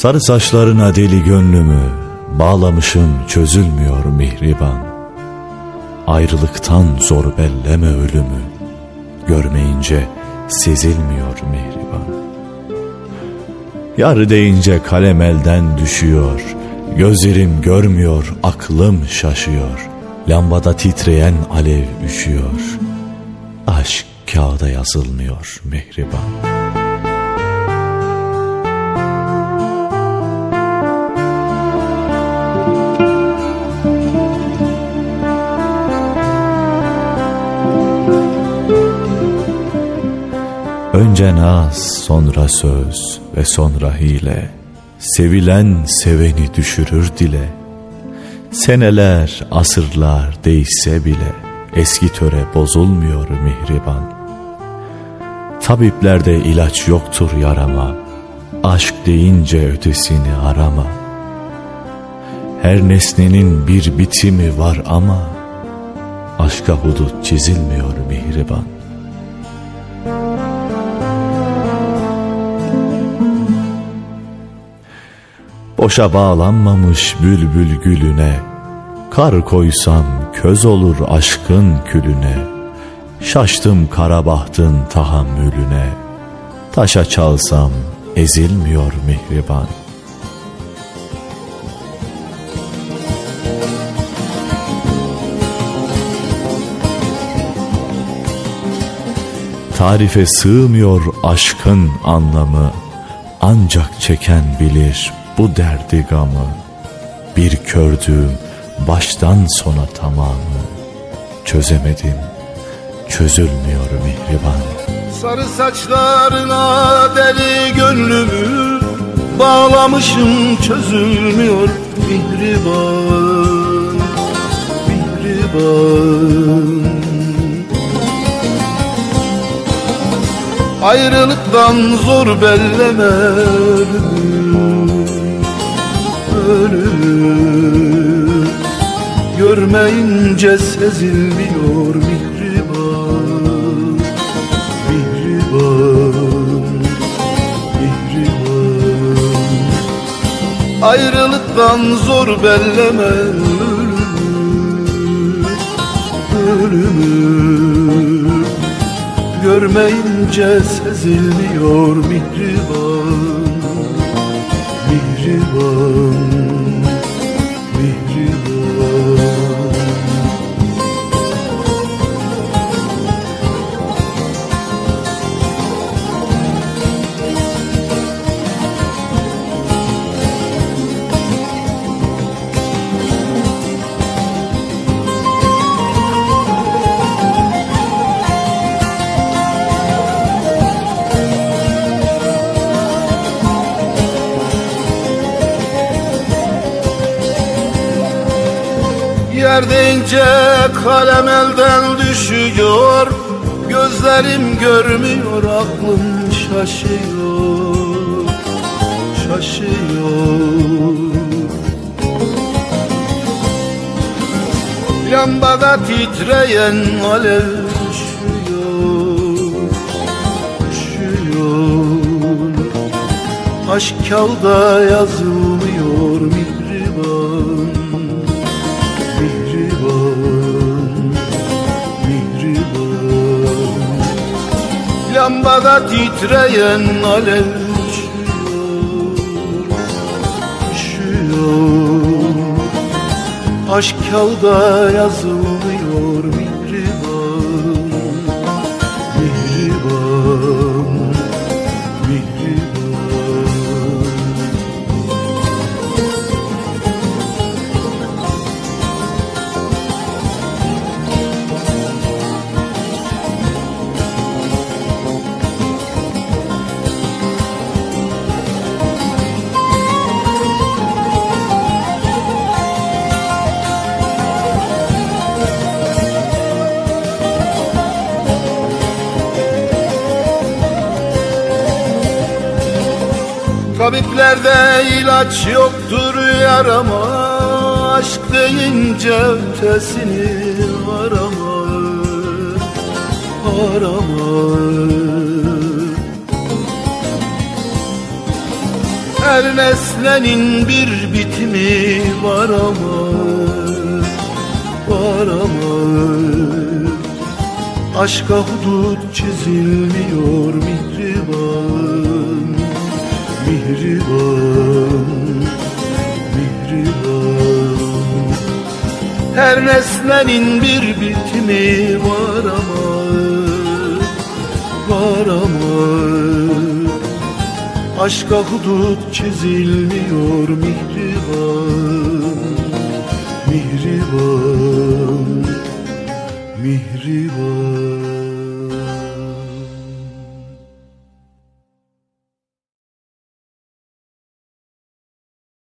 Sarı saçlarına deli gönlümü Bağlamışım çözülmüyor mihriban. Ayrılıktan zor belleme ölümü Görmeyince sezilmiyor mihriban. Yar deyince kalem elden düşüyor Gözlerim görmüyor aklım şaşıyor. Lambada titreyen alev üşüyor Aşk kağıda yazılmıyor mihriban Önce naz, sonra söz ve sonra hile. Sevilen seveni düşürür dile. Seneler, asırlar değişse bile eski töre bozulmuyor mihriban. Tabiplerde ilaç yoktur yarama, aşk deyince ötesini arama. Her nesnenin bir bitimi var ama aşka hudut çizilmiyor mihriban. Boşa bağlanmamış bülbül gülüne. Kar koysam köz olur aşkın külüne. Şaştım kara bahtın tahammülüne. Taşa çalsam ezilmiyor mihriban. Tarife sığmıyor aşkın anlamı. Ancak çeken bilir bu derdi gamı Bir kördüğüm baştan sona tamamı. Çözemedim çözülmüyor mihriban. Sarı saçlarına deli gönlümü Bağlamışım çözülmüyor mihriban Mihriban. Ayrılıktan zor belleme Görmeyince sezilmiyor mihriban Mihriban Mihriban. Ayrılıktan zor belleme ölümü Ölümü. Görmeyince sezilmiyor mihriban Deyince kalem elden düşüyor Gözlerim görmüyor aklım şaşıyor Şaşıyor. Lambada titreyen alev üşüyor Üşüyor Aşk kağıda yazılmıyor mihriban Lambada titreyen alev üşüyor Aşk kağıda yazılmıyor mihriban Tabiplerde ilaç yoktur yarama Aşk deyince ötesini arama Arama Her nesnenin bir bitimi var ama Var ama Aşka hudut çizilmiyor mihriban Mihriban Mihriban. Her nesnenin bir bitimi var ama Var ama. Aşka hudut çizilmiyor mihriban Mihriban Mihriban